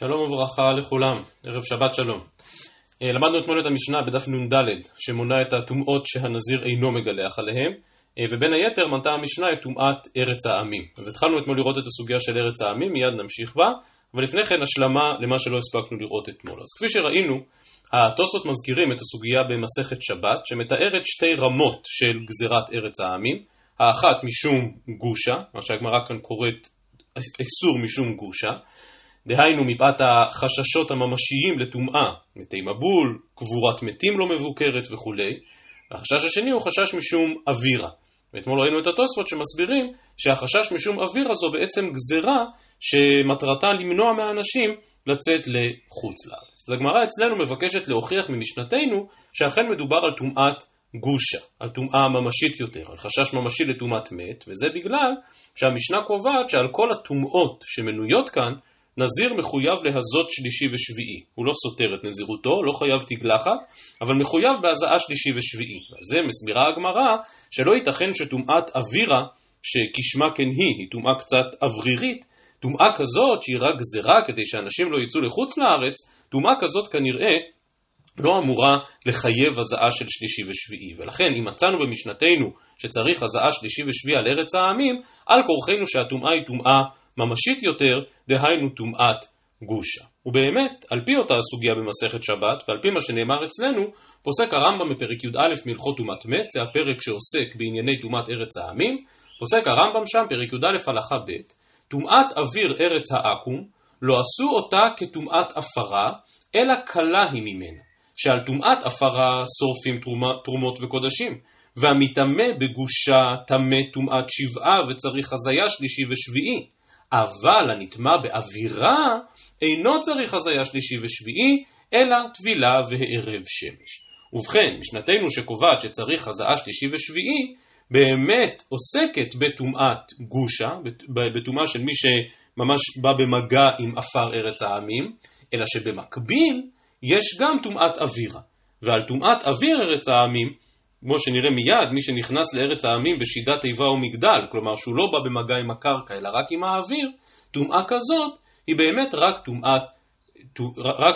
שלום וברכה לכולם, ערב שבת שלום. אה, למדנו אתמול את המשנה בדף נ"ד, שמונה את הטומאות שהנזיר אינו מגלח עליהם, אה, ובין היתר מנתה המשנה את טומאת ארץ העמים. אז התחלנו אתמול לראות את הסוגיה של ארץ העמים, מיד נמשיך בה, אבל לפני כן השלמה למה שלא הספקנו לראות אתמול. אז כפי שראינו, התוספות מזכירים את הסוגיה במסכת שבת, שמתארת שתי רמות של גזירת ארץ העמים, האחת משום גושה, מה שהגמרא כאן קוראת איסור משום גושה, דהיינו מפאת החששות הממשיים לטומאה, מתי מבול, קבורת מתים לא מבוקרת וכולי. והחשש השני הוא חשש משום אווירה. ואתמול ראינו את התוספות שמסבירים שהחשש משום אווירה זו בעצם גזרה שמטרתה למנוע מהאנשים לצאת לחוץ לארץ. אז הגמרא אצלנו מבקשת להוכיח ממשנתנו שאכן מדובר על טומאת גושה, על טומאה ממשית יותר, על חשש ממשי לטומאת מת, וזה בגלל שהמשנה קובעת שעל כל הטומאות שמנויות כאן נזיר מחויב להזות שלישי ושביעי. הוא לא סותר את נזירותו, לא חייב תגלחת, אבל מחויב בהזעה שלישי ושביעי. ועל זה מסבירה הגמרא שלא ייתכן שטומאת אווירה, שכשמה כן היא, היא טומאה קצת אוורירית, טומאה כזאת שהיא רק גזרה כדי שאנשים לא יצאו לחוץ לארץ, טומאה כזאת כנראה לא אמורה לחייב הזעה של שלישי ושביעי. ולכן אם מצאנו במשנתנו שצריך הזעה שלישי ושביעי על ארץ העמים, על כורחנו שהטומאה היא טומאה ממשית יותר, דהיינו טומאת גושה. ובאמת, על פי אותה הסוגיה במסכת שבת, ועל פי מה שנאמר אצלנו, פוסק הרמב"ם בפרק י"א מהלכות טומאת מת, זה הפרק שעוסק בענייני טומאת ארץ העמים, פוסק הרמב"ם שם, פרק י"א הלכה ב', טומאת אוויר ארץ העכו"ם, לא עשו אותה כטומאת עפרה, אלא קלה היא ממנה, שעל טומאת עפרה שורפים תרומות וקודשים, והמטמא בגושה טמא טומאת שבעה וצריך הזיה שלישי ושביעי. אבל הנטמע באווירה אינו צריך הזיה שלישי ושביעי, אלא טבילה והערב שמש. ובכן, משנתנו שקובעת שצריך הזעה שלישי ושביעי, באמת עוסקת בטומאת גושה, בטומאה של מי שממש בא במגע עם עפר ארץ העמים, אלא שבמקביל יש גם טומאת אווירה. ועל טומאת אוויר ארץ העמים כמו שנראה מיד, מי שנכנס לארץ העמים בשידת איבה ומגדל, כלומר שהוא לא בא במגע עם הקרקע אלא רק עם האוויר, טומאה כזאת היא באמת רק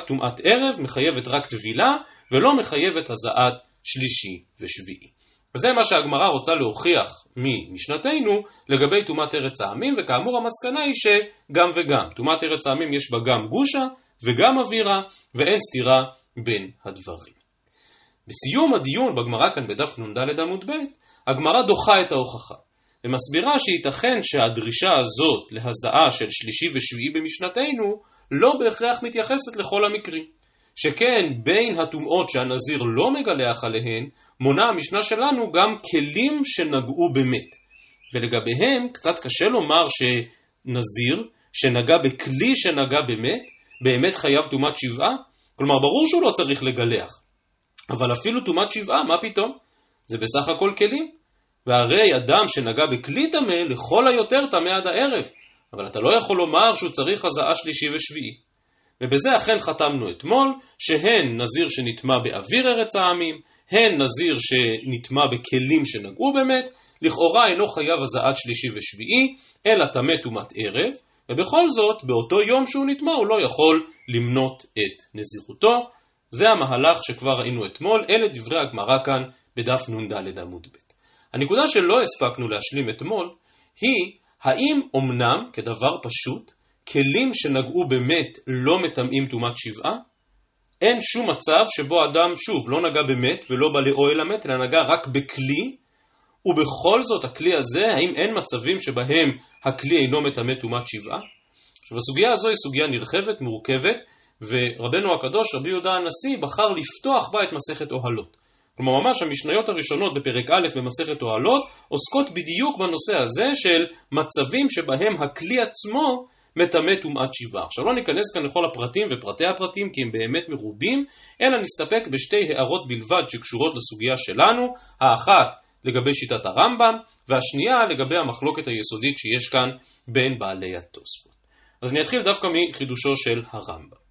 טומאת, ערב, מחייבת רק טבילה, ולא מחייבת הזעת שלישי ושביעי. וזה מה שהגמרא רוצה להוכיח ממשנתנו לגבי טומאת ארץ העמים, וכאמור המסקנה היא שגם וגם. טומאת ארץ העמים יש בה גם גושה וגם אווירה, ואין סתירה בין הדברים. בסיום הדיון בגמרא כאן בדף נ"ד עמוד ב', הגמרא דוחה את ההוכחה, ומסבירה שייתכן שהדרישה הזאת להזעה של שלישי ושביעי במשנתנו לא בהכרח מתייחסת לכל המקרים. שכן בין הטומאות שהנזיר לא מגלח עליהן, מונה המשנה שלנו גם כלים שנגעו במת. ולגביהם קצת קשה לומר שנזיר שנגע בכלי שנגע במת, באמת חייב טומאת שבעה? כלומר, ברור שהוא לא צריך לגלח. אבל אפילו טומאת שבעה, מה פתאום? זה בסך הכל כלים. והרי אדם שנגע בכלי טמא, לכל היותר טמא עד הערב. אבל אתה לא יכול לומר שהוא צריך הזעה שלישי ושביעי. ובזה אכן חתמנו אתמול, שהן נזיר שנטמע באוויר ארץ העמים, הן נזיר שנטמע בכלים שנגעו באמת, לכאורה אינו חייב הזעת שלישי ושביעי, אלא טמא טומאת ערב, ובכל זאת, באותו יום שהוא נטמע הוא לא יכול למנות את נזירותו. זה המהלך שכבר ראינו אתמול, אלה דברי הגמרא כאן בדף נ"ד עמוד ב'. הנקודה שלא הספקנו להשלים אתמול, היא האם אמנם, כדבר פשוט, כלים שנגעו באמת לא מטמאים טומאת שבעה? אין שום מצב שבו אדם, שוב, לא נגע באמת ולא בא לאוהל המת, אלא נגע רק בכלי, ובכל זאת הכלי הזה, האם אין מצבים שבהם הכלי אינו מטמא טומאת שבעה? עכשיו הסוגיה הזו היא סוגיה נרחבת, מורכבת, ורבנו הקדוש, רבי יהודה הנשיא, בחר לפתוח בה את מסכת אוהלות. כלומר, ממש המשניות הראשונות בפרק א' במסכת אוהלות עוסקות בדיוק בנושא הזה של מצבים שבהם הכלי עצמו מטמא טומאת שבעה. עכשיו לא ניכנס כאן לכל הפרטים ופרטי הפרטים כי הם באמת מרובים, אלא נסתפק בשתי הערות בלבד שקשורות לסוגיה שלנו, האחת לגבי שיטת הרמב"ם, והשנייה לגבי המחלוקת היסודית שיש כאן בין בעלי התוספות. אז אני אתחיל דווקא מחידושו של הרמב"ם.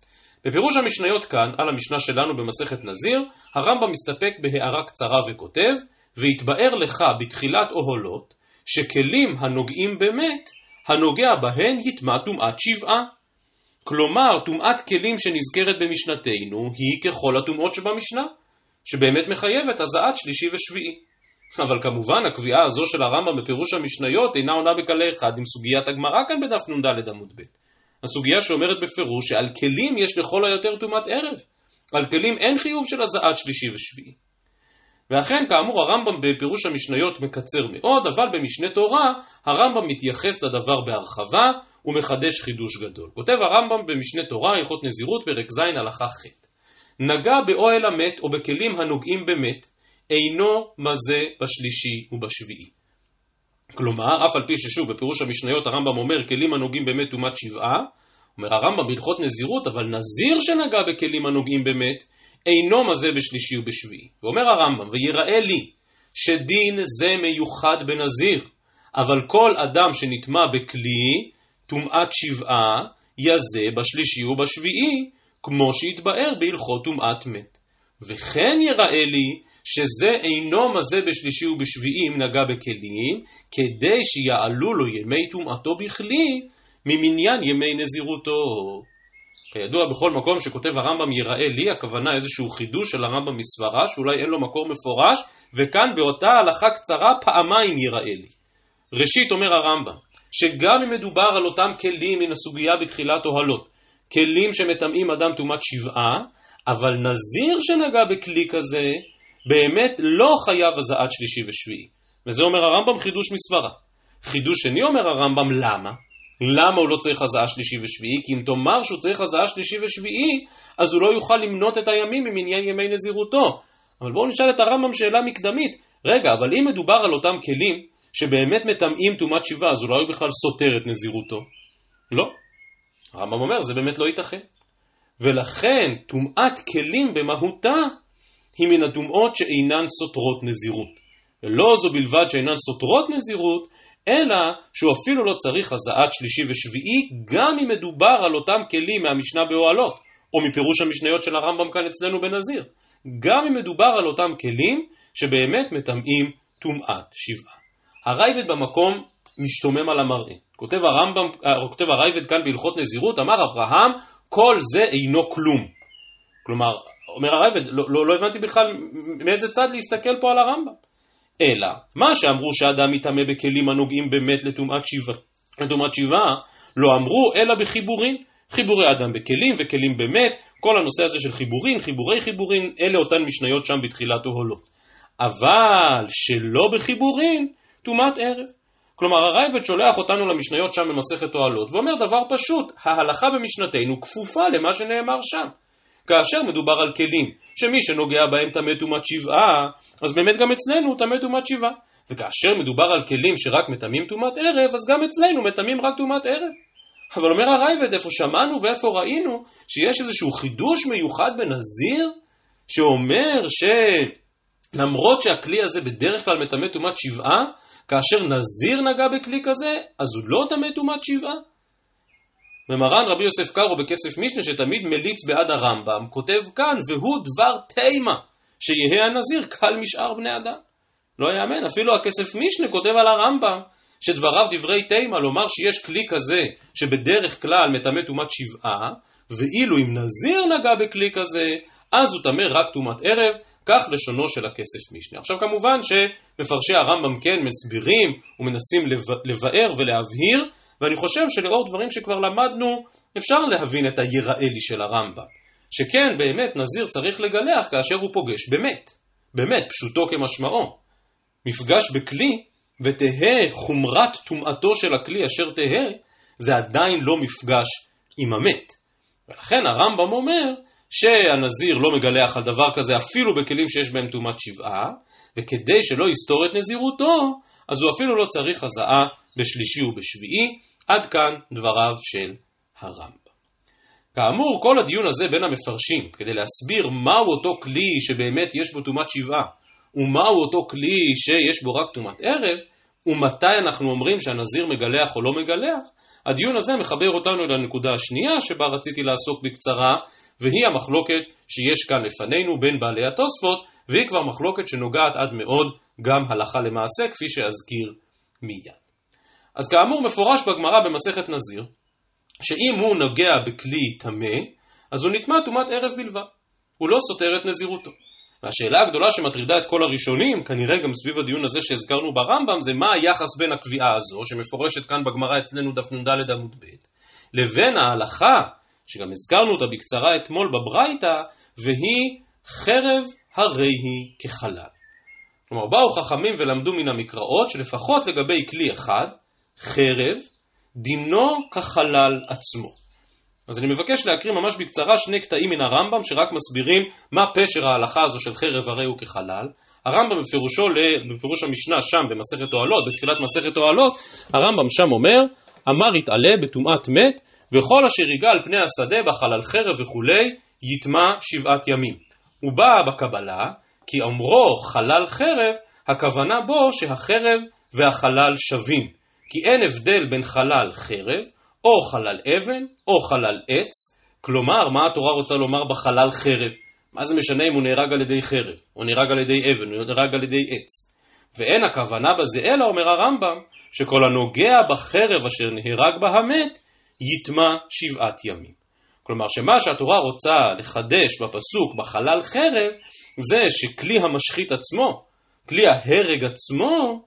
בפירוש המשניות כאן, על המשנה שלנו במסכת נזיר, הרמב"ם מסתפק בהערה קצרה וכותב, והתבאר לך בתחילת אוהלות, שכלים הנוגעים באמת, הנוגע בהן יטמע טומאת שבעה. כלומר, טומאת כלים שנזכרת במשנתנו היא ככל הטומאות שבמשנה, שבאמת מחייבת הזעת שלישי ושביעי. אבל כמובן, הקביעה הזו של הרמב"ם בפירוש המשניות אינה עונה בקלה אחד עם סוגיית הגמרא כאן בדף נ"ד עמוד ב'. הסוגיה שאומרת בפירוש שעל כלים יש לכל היותר טומאת ערב. על כלים אין חיוב של הזעת שלישי ושביעי. ואכן, כאמור, הרמב"ם בפירוש המשניות מקצר מאוד, אבל במשנה תורה, הרמב"ם מתייחס לדבר בהרחבה ומחדש חידוש גדול. כותב הרמב"ם במשנה תורה, הלכות נזירות, פרק ז', הלכה ח'. נגע באוהל המת או בכלים הנוגעים במת, אינו מזה בשלישי ובשביעי. כלומר, אף על פי ששוב, בפירוש המשניות הרמב"ם אומר כלים הנוגעים במת טומאת שבעה, אומר הרמב"ם בהלכות נזירות, אבל נזיר שנגע בכלים הנוגעים במת, אינו מזה בשלישי ובשביעי. ואומר הרמב"ם, ויראה לי שדין זה מיוחד בנזיר, אבל כל אדם שנטמע בכלי, טומאת שבעה, יזה בשלישי ובשביעי, כמו שהתבאר בהלכות טומאת מת. וכן יראה לי שזה אינו מזה בשלישי ובשביעי אם נגע בכלים, כדי שיעלו לו ימי טומאתו בכלי, ממניין ימי נזירותו. כידוע, בכל מקום שכותב הרמב"ם ייראה לי, הכוונה איזשהו חידוש של הרמב"ם מסברה, שאולי אין לו מקור מפורש, וכאן באותה הלכה קצרה פעמיים ייראה לי. ראשית אומר הרמב"ם, שגם אם מדובר על אותם כלים מן הסוגיה בתחילת אוהלות, כלים שמטמאים אדם טומאת שבעה, אבל נזיר שנגע בכלי כזה, באמת לא חייב הזעת שלישי ושביעי. וזה אומר הרמב"ם חידוש מסברה. חידוש שני אומר הרמב"ם למה? למה הוא לא צריך הזעה שלישי ושביעי? כי אם תאמר שהוא צריך הזעה שלישי ושביעי, אז הוא לא יוכל למנות את הימים ממניין ימי נזירותו. אבל בואו נשאל את הרמב"ם שאלה מקדמית. רגע, אבל אם מדובר על אותם כלים שבאמת מטמאים טומאת שבעה, אז אולי הוא בכלל סותר את נזירותו? לא. הרמב"ם אומר, זה באמת לא ייתכן. ולכן, טומאת כלים במהותה היא מן הטומאות שאינן סותרות נזירות. ולא זו בלבד שאינן סותרות נזירות, אלא שהוא אפילו לא צריך הזעת שלישי ושביעי, גם אם מדובר על אותם כלים מהמשנה באוהלות, או מפירוש המשניות של הרמב"ם כאן אצלנו בנזיר. גם אם מדובר על אותם כלים שבאמת מטמאים טומאת שבעה. הרייבד במקום משתומם על המראה. כותב הרמב"ם, אה, כותב הרייבד כאן בהלכות נזירות, אמר אברהם, כל זה אינו כלום. כלומר, אומר הרייבד, לא, לא, לא הבנתי בכלל מאיזה צד להסתכל פה על הרמב"ם. אלא, מה שאמרו שאדם מטמא בכלים הנוגעים באמת לטומאת שבעה, לטומאת שבעה, לא אמרו אלא בחיבורים. חיבורי אדם בכלים וכלים באמת, כל הנושא הזה של חיבורים, חיבורי חיבורים, אלה אותן משניות שם בתחילת אוהלות. אבל שלא בחיבורים, טומאת ערב. כלומר הרייבד שולח אותנו למשניות שם במסכת אוהלות ואומר דבר פשוט, ההלכה במשנתנו כפופה למה שנאמר שם. כאשר מדובר על כלים, שמי שנוגע בהם טמא טומאת שבעה, אז באמת גם אצלנו טמא טומאת שבעה. וכאשר מדובר על כלים שרק מטמאים טומאת ערב, אז גם אצלנו מטמאים רק טומאת ערב. אבל אומר הרייבד, איפה שמענו ואיפה ראינו שיש איזשהו חידוש מיוחד בנזיר, שאומר שלמרות שהכלי הזה בדרך כלל מטמא טומאת שבעה, כאשר נזיר נגע בכלי כזה, אז הוא לא טמא טומאת שבעה? ומרן רבי יוסף קארו בכסף משנה שתמיד מליץ בעד הרמב"ם, כותב כאן, והוא דבר תימה, שיהא הנזיר קל משאר בני אדם. לא יאמן, אפילו הכסף משנה כותב על הרמב"ם, שדבריו דברי תימה, לומר שיש כלי כזה, שבדרך כלל מטמא טומאת שבעה, ואילו אם נזיר נגע בכלי כזה, אז הוא טמא רק טומאת ערב, כך לשונו של הכסף משנה. עכשיו כמובן שמפרשי הרמב"ם כן מסבירים ומנסים לבאר ולהבהיר ואני חושב שלאור דברים שכבר למדנו, אפשר להבין את היראה לי של הרמב"ם. שכן, באמת, נזיר צריך לגלח כאשר הוא פוגש באמת. באמת, פשוטו כמשמעו. מפגש בכלי, ותהא חומרת טומאתו של הכלי אשר תהא, זה עדיין לא מפגש עם המת. ולכן הרמב"ם אומר שהנזיר לא מגלח על דבר כזה אפילו בכלים שיש בהם טומאת שבעה, וכדי שלא יסתור את נזירותו, אז הוא אפילו לא צריך הזעה בשלישי ובשביעי, עד כאן דבריו של הרמב"ם. כאמור, כל הדיון הזה בין המפרשים, כדי להסביר מהו אותו כלי שבאמת יש בו טומאת שבעה, ומהו אותו כלי שיש בו רק טומאת ערב, ומתי אנחנו אומרים שהנזיר מגלח או לא מגלח, הדיון הזה מחבר אותנו לנקודה השנייה שבה רציתי לעסוק בקצרה, והיא המחלוקת שיש כאן לפנינו בין בעלי התוספות, והיא כבר מחלוקת שנוגעת עד מאוד גם הלכה למעשה, כפי שאזכיר מיד. אז כאמור מפורש בגמרא במסכת נזיר, שאם הוא נוגע בכלי טמא, אז הוא נטמע טומאת ארז בלבד. הוא לא סותר את נזירותו. והשאלה הגדולה שמטרידה את כל הראשונים, כנראה גם סביב הדיון הזה שהזכרנו ברמב"ם, זה מה היחס בין הקביעה הזו, שמפורשת כאן בגמרא אצלנו דף נ"ד עמוד ב', לבין ההלכה, שגם הזכרנו אותה בקצרה אתמול בברייתא, והיא חרב הרי היא כחלל. כלומר, באו חכמים ולמדו מן המקראות שלפחות לגבי כלי אחד, חרב, דינו כחלל עצמו. אז אני מבקש להקריא ממש בקצרה שני קטעים מן הרמב"ם שרק מסבירים מה פשר ההלכה הזו של חרב הרי הוא כחלל. הרמב"ם בפירושו, בפירוש המשנה שם במסכת אוהלות, בתחילת מסכת אוהלות, הרמב"ם שם אומר, אמר יתעלה בטומאת מת, וכל אשר ייגע על פני השדה בחלל חרב וכולי, יטמע שבעת ימים. הוא בא בקבלה, כי אומרו חלל חרב, הכוונה בו שהחרב והחלל שווים. כי אין הבדל בין חלל חרב, או חלל אבן, או חלל עץ. כלומר, מה התורה רוצה לומר בחלל חרב? מה זה משנה אם הוא נהרג על ידי חרב, או נהרג על ידי אבן, או נהרג על ידי עץ? ואין הכוונה בזה, אלא אומר הרמב"ם, שכל הנוגע בחרב אשר נהרג בה המת, יטמע שבעת ימים. כלומר, שמה שהתורה רוצה לחדש בפסוק בחלל חרב, זה שכלי המשחית עצמו, כלי ההרג עצמו,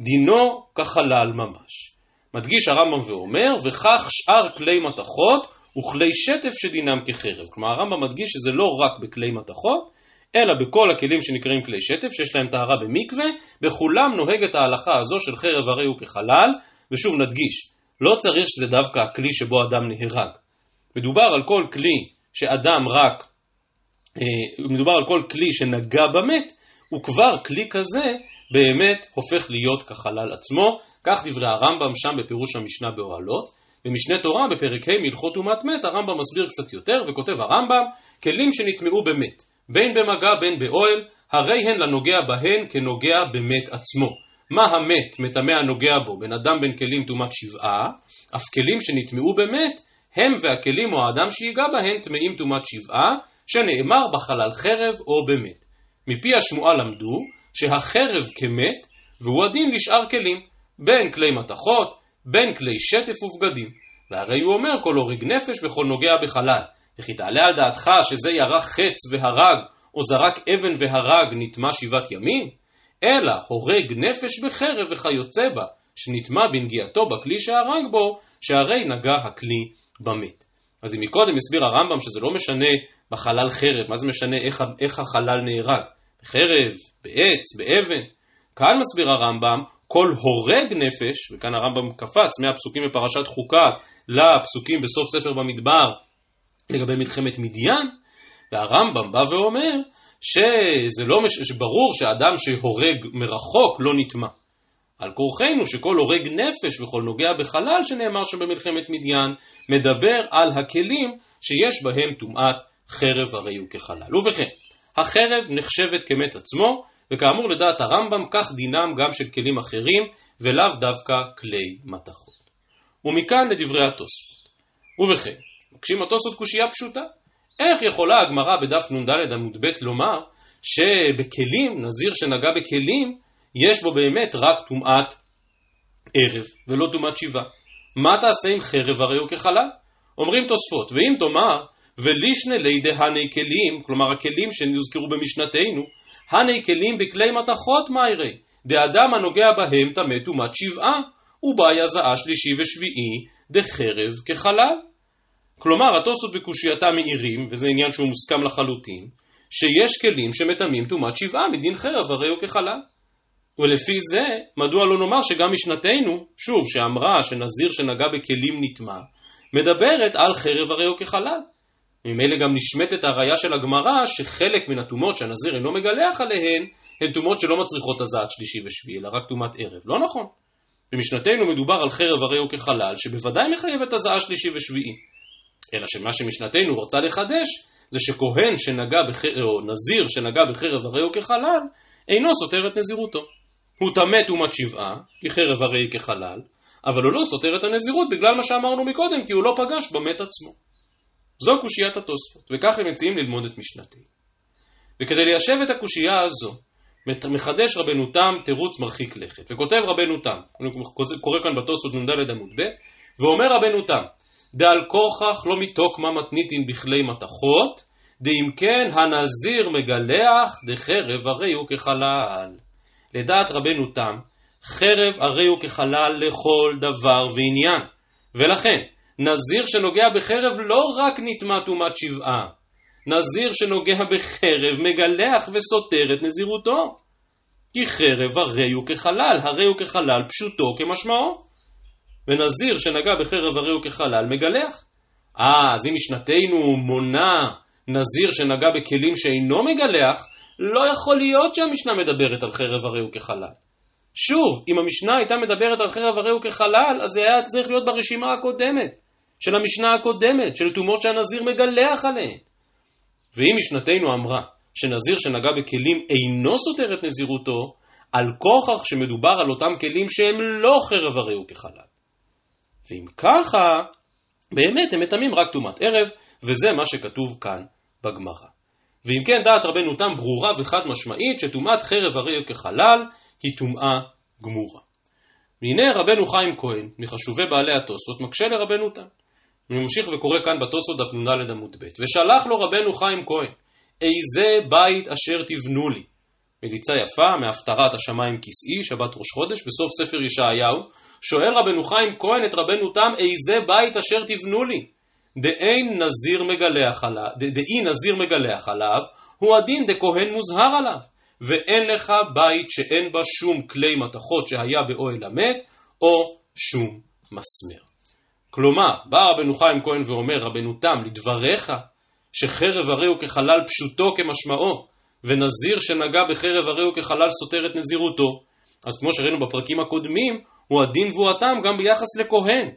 דינו כחלל ממש. מדגיש הרמב"ם ואומר, וכך שאר כלי מתכות וכלי שטף שדינם כחרב. כלומר הרמב"ם מדגיש שזה לא רק בכלי מתכות, אלא בכל הכלים שנקראים כלי שטף, שיש להם טהרה במקווה, בכולם נוהגת ההלכה הזו של חרב הרי הוא כחלל, ושוב נדגיש, לא צריך שזה דווקא הכלי שבו אדם נהרג. מדובר על כל כלי שאדם רק, אה, מדובר על כל כלי שנגע במת, וכבר כלי כזה באמת הופך להיות כחלל עצמו, כך דברי הרמב"ם שם בפירוש המשנה באוהלות. במשנה תורה בפרק ה' מלכות טומאת מת הרמב"ם מסביר קצת יותר וכותב הרמב"ם כלים שנטמעו במת בין במגע בין באוהל הרי הן לנוגע בהן כנוגע במת עצמו. מה המת מטמא הנוגע בו? בין אדם בין כלים טומאת שבעה אף כלים שנטמעו במת הם והכלים או האדם שיגע בהן טמאים טומאת שבעה שנאמר בחלל חרב או במת מפי השמועה למדו שהחרב כמת והוא הדין לשאר כלים בין כלי מתכות, בין כלי שטף ובגדים. והרי הוא אומר כל הורג נפש וכל נוגע בחלל. וכי תעלה על דעתך שזה ירח חץ והרג, או זרק אבן והרג נטמע שבעת ימים? אלא הורג נפש בחרב וכיוצא בה, שנטמע בנגיעתו בכלי שהרג בו, שהרי נגע הכלי במת. אז אם מקודם הסביר הרמב"ם שזה לא משנה בחלל חרב, מה זה משנה איך, איך החלל נהרג? בחרב, בעץ, באבן. כאן מסביר הרמב"ם, כל הורג נפש, וכאן הרמב"ם קפץ מהפסוקים בפרשת חוקה לפסוקים בסוף ספר במדבר לגבי מלחמת מדיין, והרמב"ם בא ואומר שזה לא מש... שברור שאדם שהורג מרחוק לא נטמע. על כורחנו שכל הורג נפש וכל נוגע בחלל שנאמר שם במלחמת מדיין, מדבר על הכלים שיש בהם טומאת חרב הרי הוא כחלל. ובכן, החרב נחשבת כמת עצמו, וכאמור לדעת הרמב"ם כך דינם גם של כלים אחרים ולאו דווקא כלי מתכות. ומכאן לדברי התוספות. ובכן, מקשים התוספות קושייה פשוטה. איך יכולה הגמרא בדף נ"ד עמוד ב' לומר שבכלים, נזיר שנגע בכלים, יש בו באמת רק טומאת ערב ולא טומאת שיבה? מה תעשה עם חרב הרי הוא כחלל? אומרים תוספות, ואם תאמר ולישנה לידי הני כלים, כלומר הכלים שנזכרו במשנתנו, הני כלים בכלי מתכות מיירי, דאדם הנוגע בהם טמא טומאת שבעה, ובאי הזעה שלישי ושביעי, דחרב כחלל. כלומר, התוספות בקושייתה מאירים, וזה עניין שהוא מוסכם לחלוטין, שיש כלים שמטמאים טומאת שבעה מדין חרב הרי הוא כחלל. ולפי זה, מדוע לא נאמר שגם משנתנו, שוב, שאמרה שנזיר שנגע בכלים נטמע, מדברת על חרב הרי הוא כחלל. ממילא גם נשמטת הראייה של הגמרא שחלק מן הטומאות שהנזיר אינו מגלח עליהן הן טומאות שלא מצריכות הזעת שלישי ושביעי, אלא רק טומאת ערב. לא נכון. במשנתנו מדובר על חרב הרי הוא כחלל, שבוודאי מחייבת הזעה שלישי ושביעי. אלא שמה שמשנתנו רוצה לחדש, זה שכהן שנגע בחרב, או נזיר שנגע בחרב הרי הוא כחלל, אינו סותר את נזירותו. הוא טמא טומאת שבעה, כי חרב הרי היא כחלל, אבל הוא לא סותר את הנזירות בגלל מה שאמרנו מקודם, כי הוא לא פגש במת עצמו. זו קושיית התוספות, וכך הם מציעים ללמוד את משנתי. וכדי ליישב את הקושייה הזו, מחדש רבנו תם תירוץ מרחיק לכת, וכותב רבנו תם, אני קורא כאן בתוספות נ"ד עמוד ב', ואומר רבנו תם, דעל כוכך לא מתוקמה מתניתין בכלי מתכות, דאם כן הנזיר מגלח דחרב הרי הוא כחלל. לדעת רבנו תם, חרב הרי הוא כחלל לכל דבר ועניין. ולכן, נזיר שנוגע בחרב לא רק נטמע טומאת שבעה, נזיר שנוגע בחרב מגלח וסותר את נזירותו. כי חרב הרי הוא כחלל, הרי הוא כחלל פשוטו כמשמעו. ונזיר שנגע בחרב הרי הוא כחלל מגלח. אה, אז אם משנתנו מונה נזיר שנגע בכלים שאינו מגלח, לא יכול להיות שהמשנה מדברת על חרב הרי הוא כחלל. שוב, אם המשנה הייתה מדברת על חרב הרי הוא כחלל, אז זה היה צריך להיות ברשימה הקודמת, של המשנה הקודמת, של תומות שהנזיר מגלח עליהן. ואם משנתנו אמרה שנזיר שנגע בכלים אינו סותר את נזירותו, על כוכך שמדובר על אותם כלים שהם לא חרב הרי הוא כחלל. ואם ככה, באמת הם מטמאים רק טומאת ערב, וזה מה שכתוב כאן בגמרא. ואם כן, דעת רבנו תם ברורה וחד משמעית שטומאת חרב הרי כחלל היא טומאה גמורה. והנה רבנו חיים כהן, מחשובי בעלי התוספות, מקשה לרבנו תם. אני ממשיך וקורא כאן בתוספות דף נ"ד עמוד ב', ושלח לו רבנו חיים כהן, איזה בית אשר תבנו לי. מליצה יפה מהפטרת השמיים כסאי, שבת ראש חודש, בסוף ספר ישעיהו, שואל רבנו חיים כהן את רבנו תם, איזה בית אשר תבנו לי? דאין נזיר מגלח עליו, דאי נזיר מגלח עליו, הוא הדין דכהן מוזהר עליו. ואין לך בית שאין בה שום כלי מתכות שהיה באוהל המת, או שום מסמר. כלומר, בא רבנו חיים כהן ואומר, רבנו תם, לדבריך, שחרב הרי הוא כחלל פשוטו כמשמעו, ונזיר שנגע בחרב הרי הוא כחלל סותר את נזירותו. אז כמו שראינו בפרקים הקודמים, הוא הדין והוא הטעם גם ביחס לכהן.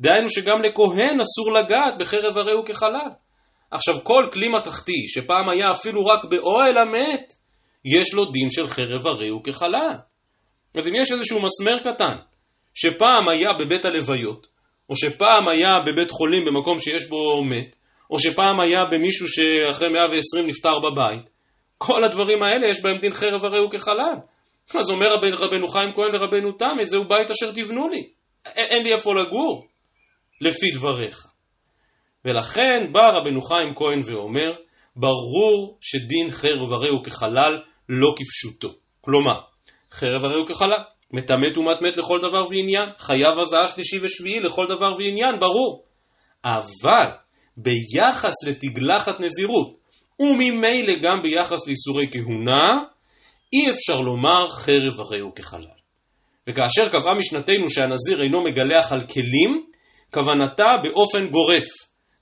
דהיינו שגם לכהן אסור לגעת בחרב הרי הוא כחלל. עכשיו כל כלי מתכתי שפעם היה אפילו רק באוהל המת, יש לו דין של חרב הרי הוא כחלל. אז אם יש איזשהו מסמר קטן, שפעם היה בבית הלוויות, או שפעם היה בבית חולים במקום שיש בו מת, או שפעם היה במישהו שאחרי 120 נפטר בבית, כל הדברים האלה יש בהם דין חרב הרי הוא כחלל. אז אומר רבנו, רבנו חיים כהן לרבנו תם, איזהו בית אשר תבנו לי. אין לי איפה לגור, לפי דבריך. ולכן בא רבנו חיים כהן ואומר, ברור שדין חרב הרי הוא כחלל לא כפשוטו. כלומר, חרב הרי הוא כחלל, מטמא טומאת מת לכל דבר ועניין, חייב הזעה שלישי ושביעי לכל דבר ועניין, ברור. אבל ביחס לתגלחת נזירות, וממילא גם ביחס לאיסורי כהונה, אי אפשר לומר חרב הרי הוא כחלל. וכאשר קבעה משנתנו שהנזיר אינו מגלח על כלים, כוונתה באופן גורף.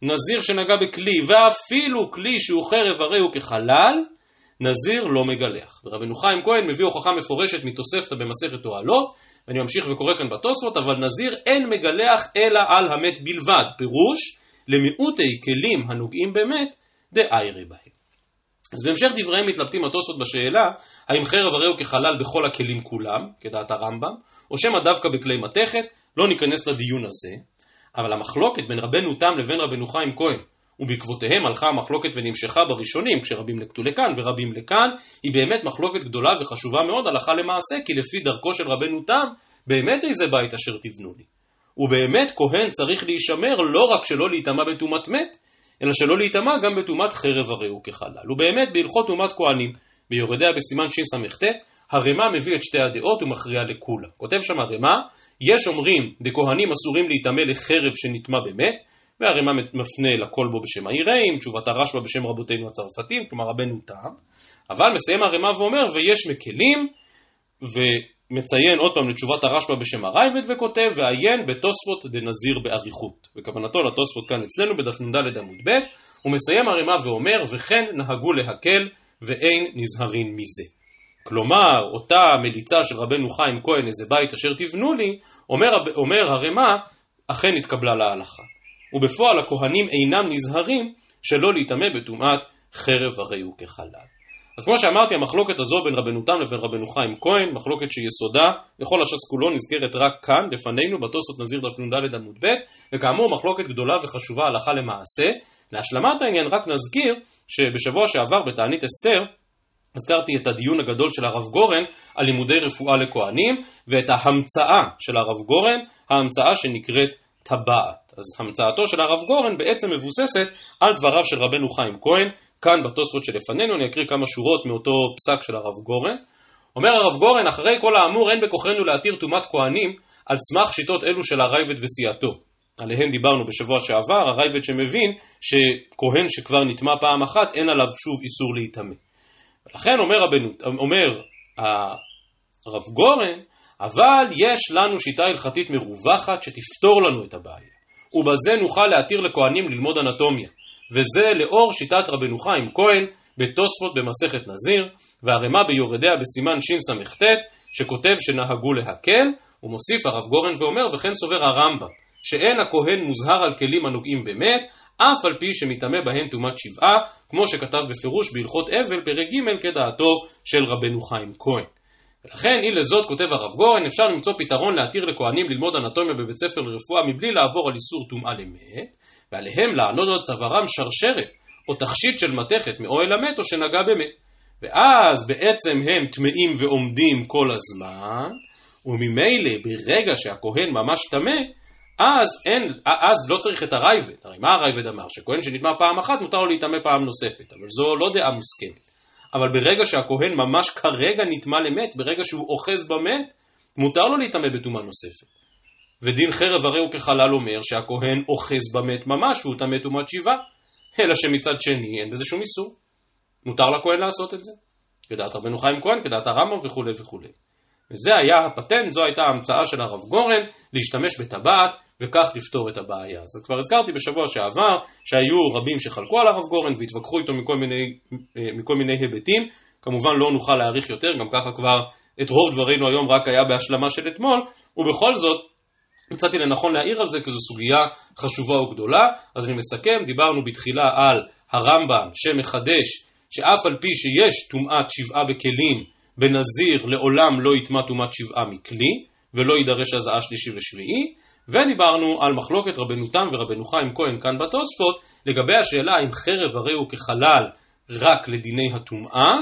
נזיר שנגע בכלי, ואפילו כלי שהוא חרב הרי הוא כחלל, נזיר לא מגלח. ורבנו חיים כהן מביא הוכחה מפורשת מתוספתא במסכת אוהלות, ואני ממשיך וקורא כאן בתוספות, אבל נזיר אין מגלח אלא על המת בלבד. פירוש, למיעוטי כלים הנוגעים במת, דאיירי בהם. אז בהמשך דבריהם מתלבטים התוספות בשאלה, האם חרב הרי הוא כחלל בכל הכלים כולם, כדעת הרמב"ם, או שמא דווקא בכלי מתכת, לא ניכנס לדיון הזה, אבל המחלוקת בין רבנו תם לבין רבנו חיים כהן, ובעקבותיהם הלכה המחלוקת ונמשכה בראשונים, כשרבים נקטו לכאן ורבים לכאן, היא באמת מחלוקת גדולה וחשובה מאוד הלכה למעשה, כי לפי דרכו של רבנו תם, באמת איזה בית אשר תבנו לי. ובאמת כהן צריך להישמר לא רק שלא להיטמע בטומאת מת, אלא שלא להיטמע גם בטומאת חרב הרי הוא כחלל. ובאמת בהלכות טומאת כהנים, ביורדיה בסימן שס"ט, הרמ"א מביא את שתי הדעות ומכריע לכולה. כותב שם הרמ"א, יש אומרים דכהנים אסורים להיטמא לחרב שנטמע במת, והרמ"א מפנה לכל בו בשם העיראים, תשובת הרשב"א בשם רבותינו הצרפתים, כלומר רבנו תם, אבל מסיים הרמ"א ואומר, ויש מקלים, ומציין עוד פעם לתשובת הרשב"א בשם הרייבד, וכותב, ועיין בתוספות דנזיר באריכות. וכוונתו לתוספות כאן אצלנו בדף נ"ד עמוד ב', ומסיים הרמ"א ואומר, וכן נהגו להקל, ואין נזהרין מזה. כלומר, אותה מליצה של רבנו חיים כהן, איזה בית אשר תבנו לי, אומר, אומר הרמ"א, אכן התקבלה להלכה. ובפועל הכהנים אינם נזהרים שלא להיטמא בטומאת חרב הרי הוא כחלל. אז כמו שאמרתי, המחלוקת הזו בין רבנו תם לבין רבנו חיים כהן, מחלוקת שיסודה לכל הש"ס כולו נזכרת רק כאן, לפנינו, בתוספות נזיר דף נ"ד עמוד ב', וכאמור מחלוקת גדולה וחשובה הלכה למעשה. להשלמת העניין רק נזכיר שבשבוע שעבר בתענית אסתר, הזכרתי את הדיון הגדול של הרב גורן על לימודי רפואה לכהנים, ואת ההמצאה של הרב גורן, ההמצאה שנקראת טבעת. אז המצאתו של הרב גורן בעצם מבוססת על דבריו של רבנו חיים כהן, כאן בתוספות שלפנינו, אני אקריא כמה שורות מאותו פסק של הרב גורן. אומר הרב גורן, אחרי כל האמור אין בכוחנו להתיר טומאת כהנים על סמך שיטות אלו של הרייבד וסיעתו. עליהן דיברנו בשבוע שעבר, הרייבד שמבין שכהן שכבר נטמע פעם אחת, אין עליו שוב איסור להיטמא. ולכן אומר, רבנו, אומר הרב גורן, אבל יש לנו שיטה הלכתית מרווחת שתפתור לנו את הבעיה. ובזה נוכל להתיר לכהנים ללמוד אנטומיה. וזה לאור שיטת רבנו חיים כהן בתוספות במסכת נזיר, והרמה ביורדיה בסימן שס"ט, שכותב שנהגו להקל, ומוסיף הרב גורן ואומר, וכן סובר הרמב"ם, שאין הכהן מוזהר על כלים הנוגעים במת, אף על פי שמטמא בהן טומאת שבעה, כמו שכתב בפירוש בהלכות אבל, פרק ג' כדעתו של רבנו חיים כהן. ולכן, אי לזאת כותב הרב גורן, אפשר למצוא פתרון להתיר לכהנים ללמוד אנטומיה בבית ספר לרפואה מבלי לעבור על איסור טומאה למת, ועליהם לענוד על צווארם שרשרת או תכשיט של מתכת מאוהל המת או שנגע במת. ואז בעצם הם טמאים ועומדים כל הזמן, וממילא ברגע שהכהן ממש טמא, אז אין, אז לא צריך את הרייבד. הרי מה הרייבד אמר? שכהן שנטמע פעם אחת מותר לו להיטמא פעם נוספת, אבל זו לא דעה מוסכמת. אבל ברגע שהכהן ממש כרגע נטמע למת, ברגע שהוא אוחז במת, מותר לו להיטמא בטומאה נוספת. ודין חרב הרי הוא כחלל אומר שהכהן אוחז במת ממש והוא טמא טומאת שבעה, אלא שמצד שני אין בזה שום איסור. מותר לכהן לעשות את זה. כדעת רבנו חיים כהן, כדעת הרמב"ם וכולי וכולי. וזה היה הפטנט, זו הייתה ההמצאה של הרב גורן, להשתמש בטבעת וכך לפתור את הבעיה. אז כבר הזכרתי בשבוע שעבר שהיו רבים שחלקו על הרב גורן והתווכחו איתו מכל מיני, מכל מיני היבטים. כמובן לא נוכל להאריך יותר, גם ככה כבר את רוב דברינו היום רק היה בהשלמה של אתמול, ובכל זאת מצאתי לנכון להעיר על זה כי זו סוגיה חשובה וגדולה. אז אני מסכם, דיברנו בתחילה על הרמב"ם שמחדש שאף על פי שיש טומאת שבעה בכלים, בנזיר לעולם לא יטמע טומאת שבעה מכלי, ולא יידרש הזעה שלישי ושביעי, ודיברנו על מחלוקת רבנו תם ורבנו חיים כהן כאן בתוספות, לגבי השאלה אם חרב הרי הוא כחלל רק לדיני הטומאה,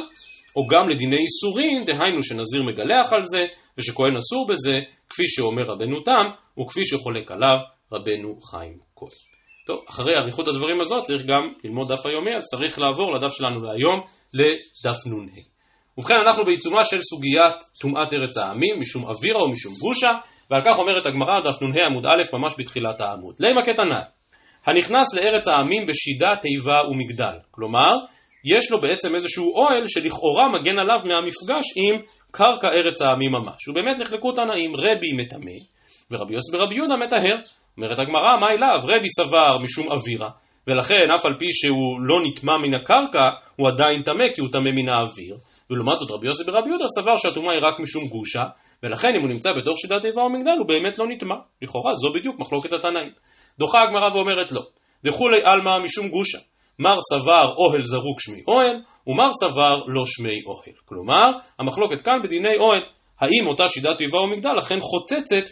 או גם לדיני איסורים, דהיינו שנזיר מגלח על זה, ושכהן אסור בזה, כפי שאומר רבנו תם, וכפי שחולק עליו רבנו חיים כהן. טוב, אחרי אריכות הדברים הזאת צריך גם ללמוד דף היומי, אז צריך לעבור לדף שלנו להיום, לדף נ"ה. ובכן, אנחנו בעיצומה של סוגיית טומאת ארץ העמים, משום אווירה או משום גושה, ועל כך אומרת הגמרא, דף נ"ה עמוד א', ממש בתחילת העמוד. לימה קטנה, הנכנס לארץ העמים בשידה, תיבה ומגדל. כלומר, יש לו בעצם איזשהו אוהל שלכאורה מגן עליו מהמפגש עם קרקע ארץ העמים ממש. ובאמת נחלקו תנאים, רבי מטמא, ורבי יוסי ברבי יהודה מטהר. אומרת הגמרא, מה אליו? רבי סבר משום אווירה, ולכן אף על פי שהוא לא נטמע מן הקרקע, הוא עדיין טמא כי הוא טמא מן האוויר. ולעומת זאת רבי יוסי ברבי יהודה סבר שהטומאה היא רק משום גושה, ולכן אם הוא נמצא בתוך שידת תיבה או מגדל הוא באמת לא נטמע. לכאורה זו בדיוק מחלוקת התנאים. דוחה הגמרא ואומרת לא. דכולי עלמא משום גושה. מר סבר אוהל זרוק שמי אוהל, ומר סבר לא שמי אוהל. כלומר, המחלוקת כאן בדיני אוהל, האם אותה שידת תיבה או מגדל אכן חוצצת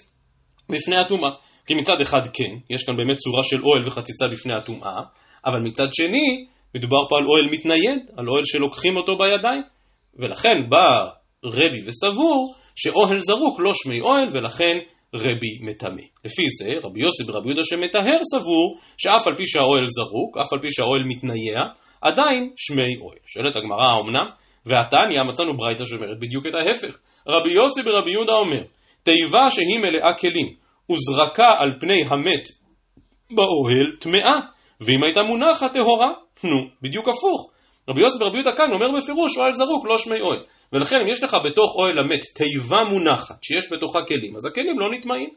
בפני הטומאה. כי מצד אחד כן, יש כאן באמת צורה של אוהל וחציצה בפני הטומאה, אבל מצד שני, מדובר פה על אוהל מתנייד, על אוהל שלוקחים אותו בידיים. ולכן בא רבי וסבור שאוהל זרוק לא שמי אוהל ולכן רבי מטמא. לפי זה רבי יוסי ורבי יהודה שמטהר סבור שאף על פי שהאוהל זרוק, אף על פי שהאוהל מתנייע, עדיין שמי אוהל. שואלת הגמרא האמנם? והתניא מצאנו ברייתא שאומרת בדיוק את ההפך. רבי יוסי ורבי יהודה אומר, תיבה שהיא מלאה כלים וזרקה על פני המת באוהל טמאה, ואם הייתה מונחת טהורה, נו, בדיוק הפוך. רבי יוסף ורבי יהודה כאן אומר בפירוש אוהל זרוק, לא שמי אוהל. ולכן אם יש לך בתוך אוהל המת תיבה מונחת שיש בתוכה כלים, אז הכלים לא נטמעים.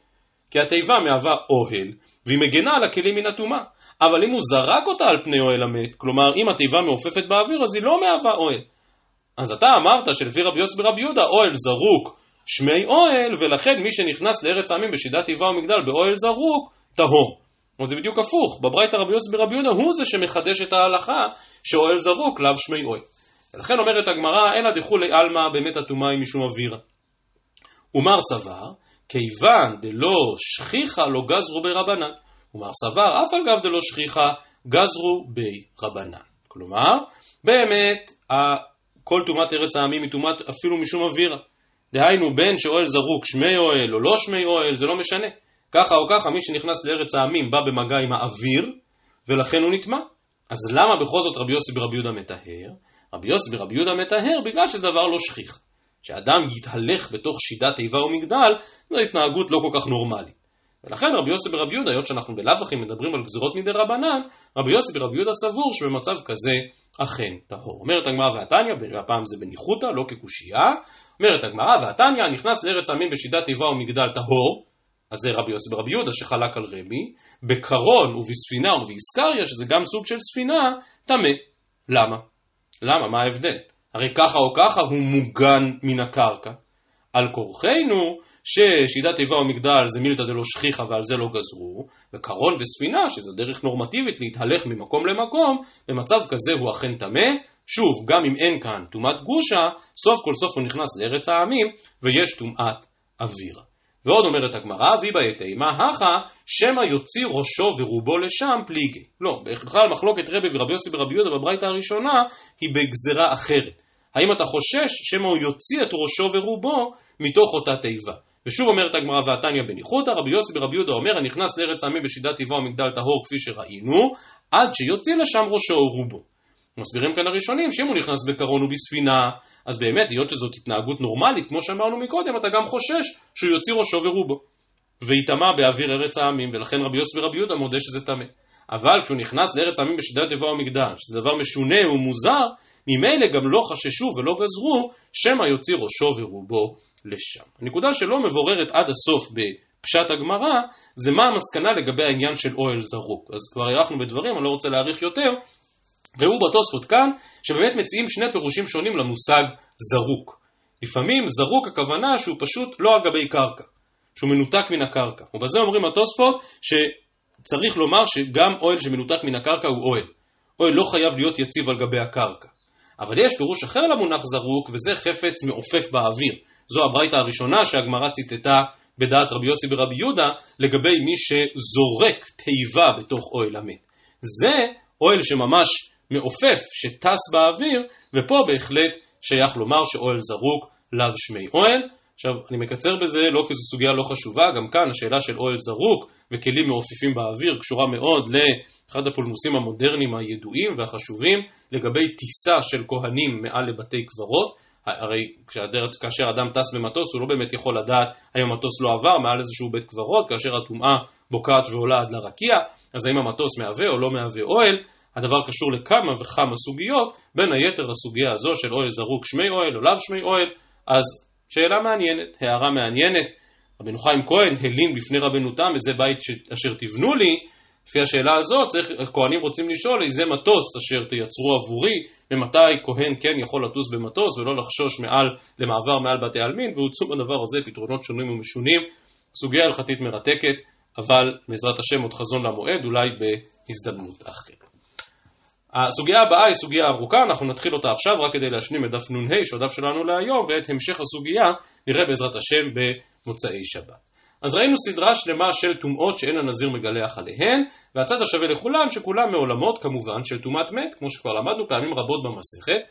כי התיבה מהווה אוהל, והיא מגנה על הכלים מן הטומאה. אבל אם הוא זרק אותה על פני אוהל המת, כלומר אם התיבה מעופפת באוויר, אז היא לא מהווה אוהל. אז אתה אמרת שלפי רבי יוסף ורבי יהודה, אוהל זרוק שמי אוהל, ולכן מי שנכנס לארץ העמים בשידת תיבה ומגדל באוהל זרוק, טהור. אבל זה בדיוק הפוך, בברייתא רבי יוסף ברבי יהודה הוא זה שמחדש את ההלכה שאוהל זרוק לאו שמי אוהל. ולכן אומרת הגמרא, אלא דכולי עלמא באמת הטומאה היא משום אווירה. ומר סבר, כיוון דלא שכיחה לא גזרו ברבנן. ומר סבר, אף על גב דלא שכיחה, גזרו בי רבנן. כלומר, באמת, כל טומאת ארץ העמים היא טומאת אפילו משום אווירה. דהיינו, בין שאוהל זרוק שמי אוהל או לא שמי אוהל, זה לא משנה. ככה או ככה מי שנכנס לארץ העמים בא במגע עם האוויר ולכן הוא נטמע. אז למה בכל זאת רבי יוסי ברבי יהודה מטהר? רבי יוסי ברבי יהודה מטהר בגלל שזה דבר לא שכיח. שאדם יתהלך בתוך שידת איבה ומגדל, זו התנהגות לא כל כך נורמלית. ולכן רבי יוסי ברבי יהודה, היות שאנחנו בלאו הכי מדברים על גזירות מדי רבנן, רבי יוסי ברבי יהודה סבור שבמצב כזה אכן טהור. אומרת הגמרא והתניא, הפעם זה בניחותא, לא כקושייה, אומרת הגמרא והתניא, נכנס לארץ עמים בשידת איבה ומגדל טהור, אז זה רבי יוסי ברבי יהודה שחלק על רבי, בקרון ובספינה ובאיסקריה, שזה גם סוג של ספינה, טמא. למה? למה? מה ההבדל? הרי ככה או ככה הוא מוגן מן הקרקע. על כורחנו, ששידת תיבה ומגדל זה מילתא דלא שכיחא ועל זה לא גזרו, וקרון וספינה, שזו דרך נורמטיבית להתהלך ממקום למקום, במצב כזה הוא אכן טמא. שוב, גם אם אין כאן טומאת גושה, סוף כל סוף הוא נכנס לארץ העמים, ויש טומאת אוויר. ועוד אומרת הגמרא, ויבא יתימה הכא, שמא יוציא ראשו ורובו לשם פליגי. לא, בכלל מחלוקת רבי ורבי יוסי ברבי יהודה בברייתא הראשונה, היא בגזרה אחרת. האם אתה חושש שמא הוא יוציא את ראשו ורובו מתוך אותה תיבה? ושוב אומרת הגמרא ועתניא בניחותא, רבי יוסי ברבי יהודה אומר, הנכנס לארץ העמים בשידת טבעו ומגדל טהור כפי שראינו, עד שיוציא לשם ראשו ורובו. מסבירים כאן הראשונים שאם הוא נכנס בקרון ובספינה, אז באמת, היות שזאת התנהגות נורמלית, כמו שאמרנו מקודם, אתה גם חושש שהוא יוציא ראשו ורובו. ויטמע באוויר ארץ העמים, ולכן רבי יוסי ורבי יהודה מודה שזה טמא. אבל כשהוא נכנס לארץ העמים בשידת טבעו ומגדל, שזה דבר משונה ומוזר, ממילא גם לא חששו ולא גזרו, שמא יוציא ראשו ורובו לשם. הנקודה שלא מבוררת עד הסוף בפשט הגמרא, זה מה המסקנה לגבי העניין של אוהל זרוק. אז כבר הארכנו בדברים, אני לא רוצה להאריך יותר. ראו בתוספות כאן, שבאמת מציעים שני פירושים שונים למושג זרוק. לפעמים זרוק הכוונה שהוא פשוט לא על גבי קרקע, שהוא מנותק מן הקרקע. ובזה אומרים התוספות שצריך לומר שגם אוהל שמנותק מן הקרקע הוא אוהל. אוהל לא חייב להיות יציב על גבי הקרקע. אבל יש פירוש אחר למונח זרוק, וזה חפץ מעופף באוויר. זו הברייתא הראשונה שהגמרא ציטטה בדעת רבי יוסי ברבי יהודה, לגבי מי שזורק תיבה בתוך אוהל המת. זה אוהל שממש מעופף, שטס באוויר, ופה בהחלט שייך לומר שאוהל זרוק לאו שמי אוהל. עכשיו, אני מקצר בזה לא כי זו סוגיה לא חשובה, גם כאן השאלה של אוהל זרוק וכלים מעופפים באוויר קשורה מאוד לאחד הפולמוסים המודרניים הידועים והחשובים לגבי טיסה של כהנים מעל לבתי קברות. הרי כאשר אדם טס במטוס הוא לא באמת יכול לדעת האם המטוס לא עבר מעל איזשהו בית קברות, כאשר הטומאה בוקעת ועולה עד לרקיע, אז האם המטוס מהווה או לא מהווה אוהל, הדבר קשור לכמה וכמה סוגיות, בין היתר לסוגיה הזו של אוהל זרוק שמי אוהל או לאו שמי אוהל, אז שאלה מעניינת, הערה מעניינת. רבנו חיים כהן הלין בפני רבנו תם איזה בית ש... אשר תבנו לי, לפי השאלה הזאת, צריך, הכהנים רוצים לשאול איזה מטוס אשר תייצרו עבורי, ומתי כהן כן יכול לטוס במטוס ולא לחשוש מעל, למעבר מעל בתי עלמין, והוצאו בדבר הזה פתרונות שונים ומשונים. סוגיה הלכתית מרתקת, אבל בעזרת השם עוד חזון למועד, אולי בהזדמנות אחרת. הסוגיה הבאה היא סוגיה ארוכה, אנחנו נתחיל אותה עכשיו רק כדי להשלים את דף נ"ה שהוא הדף שלנו להיום, ואת המשך הסוגיה נראה בעזרת השם במוצאי שבת. אז ראינו סדרה שלמה של טומאות שאין הנזיר מגלח עליהן, והצד השווה לכולן שכולם מעולמות כמובן של טומאת מת, כמו שכבר למדנו פעמים רבות במסכת.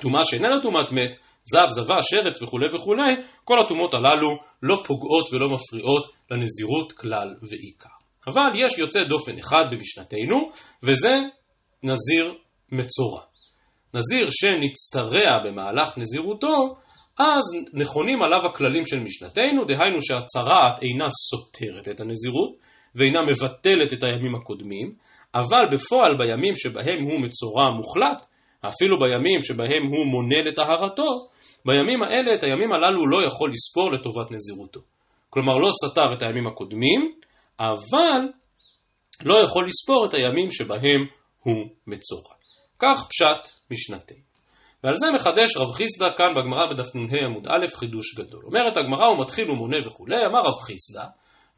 טומאה שאיננה טומאת מת, זב, זבה, שרץ וכולי וכולי, כל הטומאות הללו לא פוגעות ולא מפריעות לנזירות כלל ועיקר. אבל יש יוצא דופן אחד במשנתנו, וזה נזיר מצורע. נזיר שנצטרע במהלך נזירותו, אז נכונים עליו הכללים של משנתנו, דהיינו שהצרעת אינה סותרת את הנזירות, ואינה מבטלת את הימים הקודמים, אבל בפועל בימים שבהם הוא מצורע מוחלט, אפילו בימים שבהם הוא מונה לטהרתו, בימים האלה, את הימים הללו לא יכול לספור לטובת נזירותו. כלומר, לא סתר את הימים הקודמים, אבל לא יכול לספור את הימים שבהם הוא מצורע. כך פשט משנתי. ועל זה מחדש רב חיסדא כאן בגמרא בדף נ"ה עמוד א' חידוש גדול. אומרת הגמרא הוא מתחיל ומונה וכולי, אמר רב חיסדא,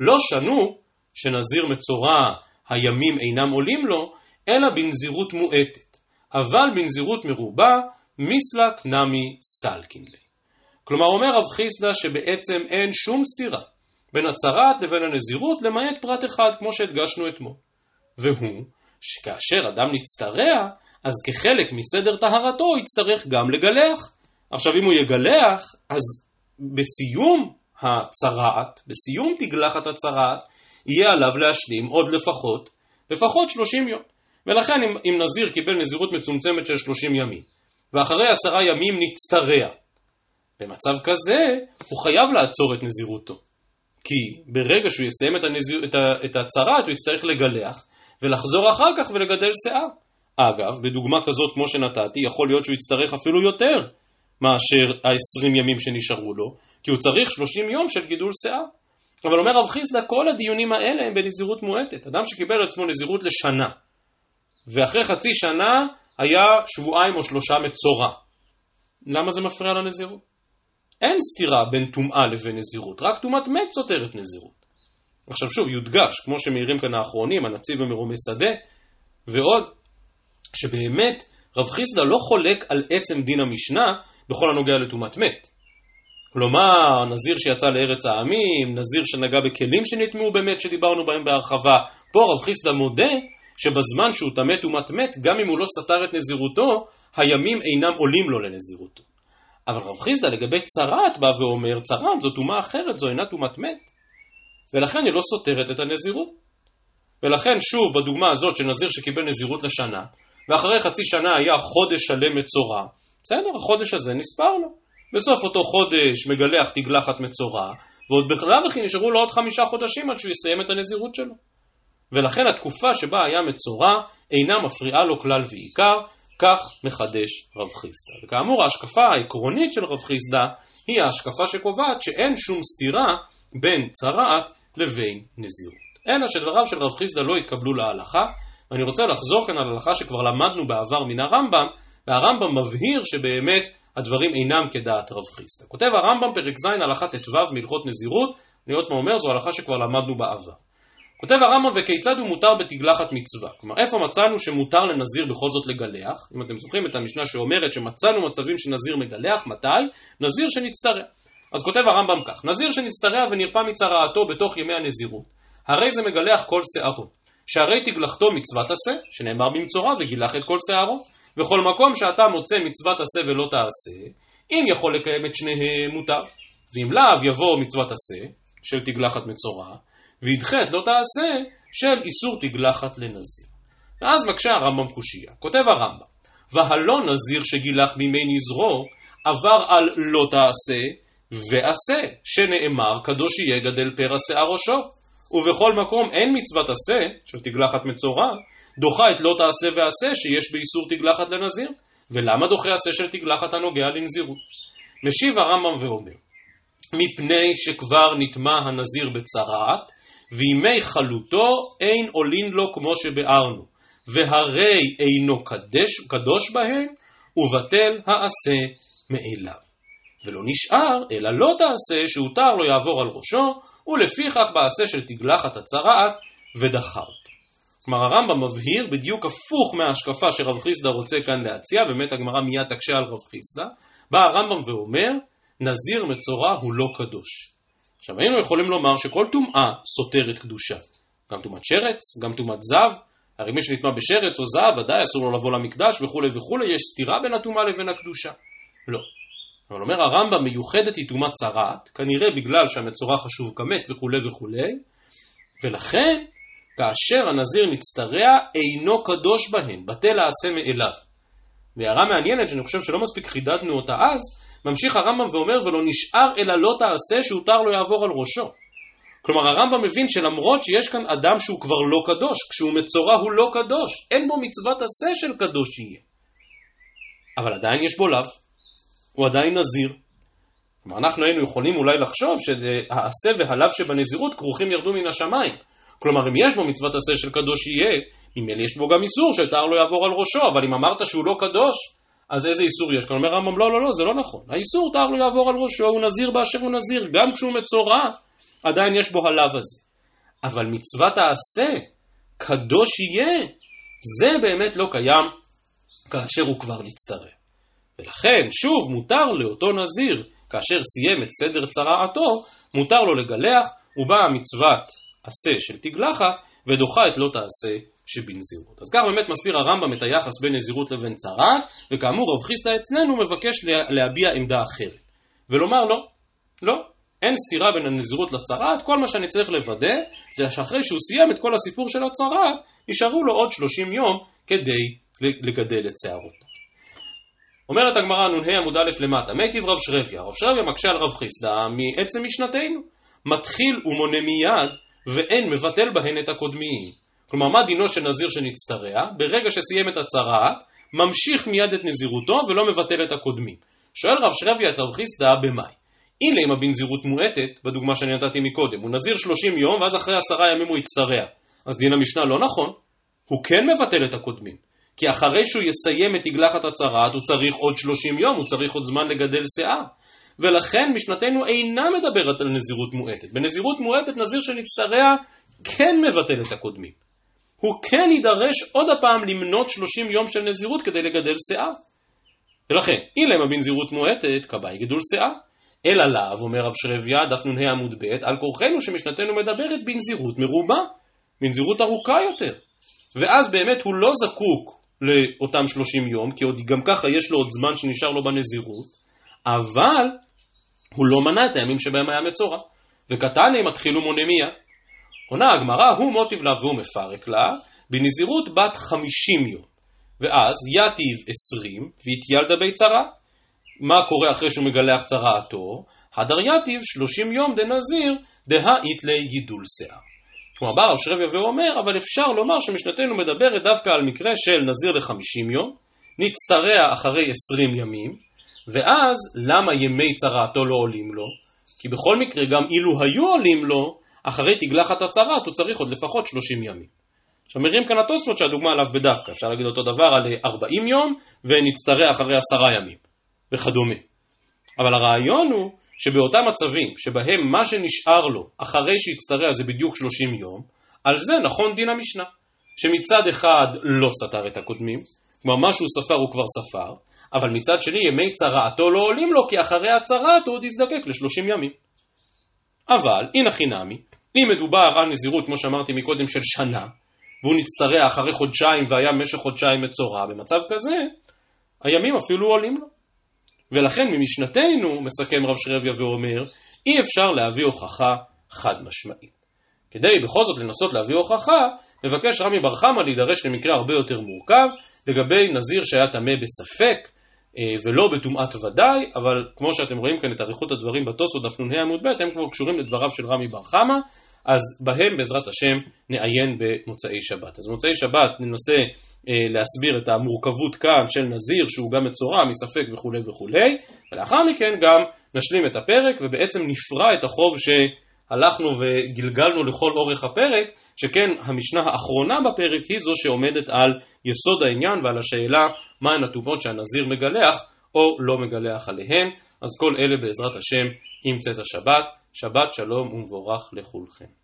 לא שנו שנזיר מצורע הימים אינם עולים לו, אלא בנזירות מועטת. אבל בנזירות מרובה, מיסלק נמי סלקין לי. כלומר אומר רב חיסדא שבעצם אין שום סתירה בין הצהרת לבין הנזירות למעט פרט אחד כמו שהדגשנו אתמול. והוא שכאשר אדם נצטרע, אז כחלק מסדר טהרתו הוא יצטרך גם לגלח. עכשיו אם הוא יגלח, אז בסיום הצרעת, בסיום תגלחת הצרעת, יהיה עליו להשלים עוד לפחות, לפחות 30 יום. ולכן אם, אם נזיר קיבל נזירות מצומצמת של 30 ימים, ואחרי עשרה ימים נצטרע, במצב כזה הוא חייב לעצור את נזירותו. כי ברגע שהוא יסיים את, הנזיר, את, ה, את הצרעת הוא יצטרך לגלח ולחזור אחר כך ולגדל שיער. אגב, בדוגמה כזאת כמו שנתתי, יכול להיות שהוא יצטרך אפילו יותר מאשר ה-20 ימים שנשארו לו, כי הוא צריך 30 יום של גידול שיער. אבל אומר רב חיסדא, כל הדיונים האלה הם בנזירות מועטת. אדם שקיבל על עצמו נזירות לשנה, ואחרי חצי שנה היה שבועיים או שלושה מצורע. למה זה מפריע לנזירות? אין סתירה בין טומאה לבין נזירות, רק טומאת מת סותרת נזירות. עכשיו שוב, יודגש, כמו שמעירים כאן האחרונים, הנציב במרומי שדה, ועוד, שבאמת רב חיסדא לא חולק על עצם דין המשנה בכל הנוגע לטומאת מת. כלומר, נזיר שיצא לארץ העמים, נזיר שנגע בכלים שנטמעו במת שדיברנו בהם בהרחבה. פה רב חיסדא מודה שבזמן שהוא טמא טומאת מת, גם אם הוא לא סתר את נזירותו, הימים אינם עולים לו לנזירותו. אבל רב חיסדא לגבי צרעת בא ואומר, צרעת זו טומאה אחרת, זו אינה טומאת מת. ולכן היא לא סותרת את הנזירות. ולכן שוב בדוגמה הזאת של נזיר שקיבל נזירות לשנה, ואחרי חצי שנה היה חודש שלם מצורע, בסדר, החודש הזה נספר לו. בסוף אותו חודש מגלח תגלחת מצורע, ועוד בכלל וכי נשארו לו עוד חמישה חודשים עד שהוא יסיים את הנזירות שלו. ולכן התקופה שבה היה מצורע אינה מפריעה לו כלל ועיקר, כך מחדש רב חיסדא. וכאמור ההשקפה העקרונית של רב חיסדא היא ההשקפה שקובעת שאין שום סתירה בין צרעת לבין נזירות. אלא שדבריו של רב חיסדא לא התקבלו להלכה, ואני רוצה לחזור כאן על הלכה שכבר למדנו בעבר מן הרמב"ם, והרמב"ם מבהיר שבאמת הדברים אינם כדעת רב חיסדא. כותב הרמב"ם פרק ז' הלכה ט"ו מהלכות נזירות, אני עוד פעם אומר זו הלכה שכבר למדנו בעבר. כותב הרמב"ם וכיצד הוא מותר בתגלחת מצווה. כלומר איפה מצאנו שמותר לנזיר בכל זאת לגלח? אם אתם זוכרים את המשנה שאומרת שמצאנו מצבים שנזיר מגלח, מתי? נזיר שנצטרע. אז כותב הרמב"ם כך, נזיר שנצטרע ונרפא מצרעתו בתוך ימי הנזירות, הרי זה מגלח כל שערו, שהרי תגלחתו מצוות עשה, שנאמר במצורע וגילח את כל שערו, וכל מקום שאתה מוצא מצוות עשה ולא תעשה, אם יכול לקיים את שניהם מותר, ואם לאו יבוא מצוות עשה, של תגלחת מצורע, וידחה את לא תעשה, של איסור תגלחת לנזיר. ואז מקשה הרמב"ם קושייה, כותב הרמב"ם, והלא נזיר שגילח בימי נזרו, עבר על לא תעשה, ועשה, שנאמר, קדוש יהיה גדל פרע שיער ראשו. ובכל מקום אין מצוות עשה, של תגלחת מצורע, דוחה את לא תעשה ועשה שיש באיסור תגלחת לנזיר. ולמה דוחה עשה של תגלחת הנוגע לנזירות? משיב הרמב"ם ואומר, מפני שכבר נטמע הנזיר בצרעת, וימי חלוטו אין עולין לו כמו שביארנו, והרי אינו קדש, קדוש בהם, ובטל העשה מאליו. ולא נשאר, אלא לא תעשה שהותר לו יעבור על ראשו, ולפיכך בעשה של תגלחת הצרעת, ודחה אותו. כלומר הרמב"ם מבהיר בדיוק הפוך מההשקפה שרב חיסדא רוצה כאן להציע, באמת הגמרא מיד תקשה על רב חיסדא, בא הרמב"ם ואומר, נזיר מצורע הוא לא קדוש. עכשיו היינו יכולים לומר שכל טומאה סותרת קדושה. גם טומאת שרץ, גם טומאת זב, הרי מי שנטמע בשרץ או זב, ודאי אסור לו לבוא למקדש וכולי וכולי, יש סתירה בין הטומאה לבין הקדושה. לא. אבל אומר הרמב"ם מיוחדת היא טומאת צרעת, כנראה בגלל שהמצורע חשוב כמת וכולי וכולי, ולכן כאשר הנזיר מצטרע אינו קדוש בהם, בטל העשה מאליו. והערה מעניינת שאני חושב שלא מספיק חידדנו אותה אז, ממשיך הרמב"ם ואומר ולא נשאר אלא לא תעשה שהותר לו יעבור על ראשו. כלומר הרמב"ם מבין שלמרות שיש כאן אדם שהוא כבר לא קדוש, כשהוא מצורע הוא לא קדוש, אין בו מצוות עשה של קדוש יהיה. אבל עדיין יש בו לאו. הוא עדיין נזיר. כלומר, אנחנו היינו יכולים אולי לחשוב שהעשה והלאו שבנזירות כרוכים ירדו מן השמיים. כלומר, אם יש בו מצוות עשה של קדוש יהיה, ממילא יש בו גם איסור שיתר לו יעבור על ראשו, אבל אם אמרת שהוא לא קדוש, אז איזה איסור יש כאן? אומר רמב"ם, לא, לא, לא, זה לא נכון. האיסור תר לו יעבור על ראשו, הוא נזיר באשר הוא נזיר, גם כשהוא מצורע, עדיין יש בו הלאו הזה. אבל מצוות העשה, קדוש יהיה, זה באמת לא קיים כאשר הוא כבר נצטרף. ולכן, שוב, מותר לאותו נזיר, כאשר סיים את סדר צרעתו, מותר לו לגלח, ובאה מצוות עשה של תגלחת, ודוחה את לא תעשה שבנזירות. אז כך באמת מסביר הרמב"ם את היחס בין נזירות לבין צרעת, וכאמור רב חיסדא אצלנו מבקש להביע עמדה אחרת. ולומר לא, לא, אין סתירה בין הנזירות לצרעת, כל מה שאני צריך לוודא זה שאחרי שהוא סיים את כל הסיפור של הצרעת, יישארו לו עוד 30 יום כדי לגדל את שערותיו. אומרת הגמרא נ"ה עמוד א' למטה, מיטיב רב שרביה, רב שרביה מקשה על רב חיסדא מעצם משנתנו, מתחיל ומונה מיד ואין מבטל בהן את הקודמיים. כלומר, מה דינו של נזיר שנצטרע? ברגע שסיים את הצרעת, ממשיך מיד את נזירותו ולא מבטל את הקודמים. שואל רב שרביה את רב חיסדא במאי. אילמה בנזירות מועטת, בדוגמה שאני נתתי מקודם, הוא נזיר 30 יום ואז אחרי עשרה ימים הוא יצטרע. אז דין המשנה לא נכון, הוא כן מבטל את הקודמים. כי אחרי שהוא יסיים את תגלחת הצרעת, הוא צריך עוד 30 יום, הוא צריך עוד זמן לגדל שיער. ולכן משנתנו אינה מדברת על נזירות מועטת. בנזירות מועטת נזיר שנצטרע כן מבטל את הקודמים. הוא כן יידרש עוד הפעם למנות 30 יום של נזירות כדי לגדל שיער. ולכן, אילמה בנזירות מועטת, כבאי גידול שיער. אלא לאו, אומר רב שרביה, דף נ"ה עמוד ב', על כורחנו שמשנתנו מדברת בנזירות מרובה, בנזירות ארוכה יותר. ואז באמת הוא לא זקוק לאותם 30 יום, כי עוד גם ככה יש לו עוד זמן שנשאר לו בנזירות, אבל הוא לא מנה את הימים שבהם היה מצורע. וקטני מתחיל ומונה מיד. עונה הגמרא, הוא מוטיב לה והוא מפרק לה, בנזירות בת 50 יום. ואז יתיב 20 והתיילדה ביצרה. מה קורה אחרי שהוא מגלח צרעתו? הדר יתיב 30 יום דנזיר דהאית לי גידול שיער. כלומר, בא רב שרביה ואומר, אבל אפשר לומר שמשנתנו מדברת דווקא על מקרה של נזיר ל-50 יום, נצטרע אחרי 20 ימים, ואז למה ימי צרעתו לא עולים לו? כי בכל מקרה, גם אילו היו עולים לו, אחרי תגלחת הצרעת הוא צריך עוד לפחות 30 ימים. עכשיו מראים כאן התוספות שהדוגמה עליו בדווקא, אפשר להגיד אותו דבר על 40 יום ונצטרע אחרי עשרה ימים, וכדומה. אבל הרעיון הוא שבאותם מצבים שבהם מה שנשאר לו אחרי שהצטרע זה בדיוק 30 יום, על זה נכון דין המשנה. שמצד אחד לא סתר את הקודמים, כלומר מה שהוא ספר הוא כבר ספר, אבל מצד שני ימי צרעתו לא עולים לו כי אחרי הצרעת הוא עוד יזדקק ל-30 ימים. אבל, הנה חינמי, אם מדובר על נזירות, כמו שאמרתי מקודם, של שנה, והוא נצטרע אחרי חודשיים והיה במשך חודשיים מצורע, במצב כזה, הימים אפילו עולים לו. ולכן ממשנתנו, מסכם רב שרביה ואומר, אי אפשר להביא הוכחה חד משמעית. כדי בכל זאת לנסות להביא הוכחה, מבקש רמי בר חמא להידרש למקרה הרבה יותר מורכב, לגבי נזיר שהיה טמא בספק, אה, ולא בטומאת ודאי, אבל כמו שאתם רואים כאן את אריכות הדברים בתוספות דף נ"ה עמוד ב', הם כבר קשורים לדבריו של רמי בר חמא, אז בהם בעזרת השם נעיין במוצאי שבת. אז במוצאי שבת ננסה להסביר את המורכבות כאן של נזיר שהוא גם מצורע מספק וכולי וכולי, ולאחר מכן גם נשלים את הפרק ובעצם נפרע את החוב שהלכנו וגלגלנו לכל אורך הפרק, שכן המשנה האחרונה בפרק היא זו שעומדת על יסוד העניין ועל השאלה מהן הטומאות שהנזיר מגלח או לא מגלח עליהן. אז כל אלה בעזרת השם עם צאת השבת. שבת שלום ומבורך לכולכם.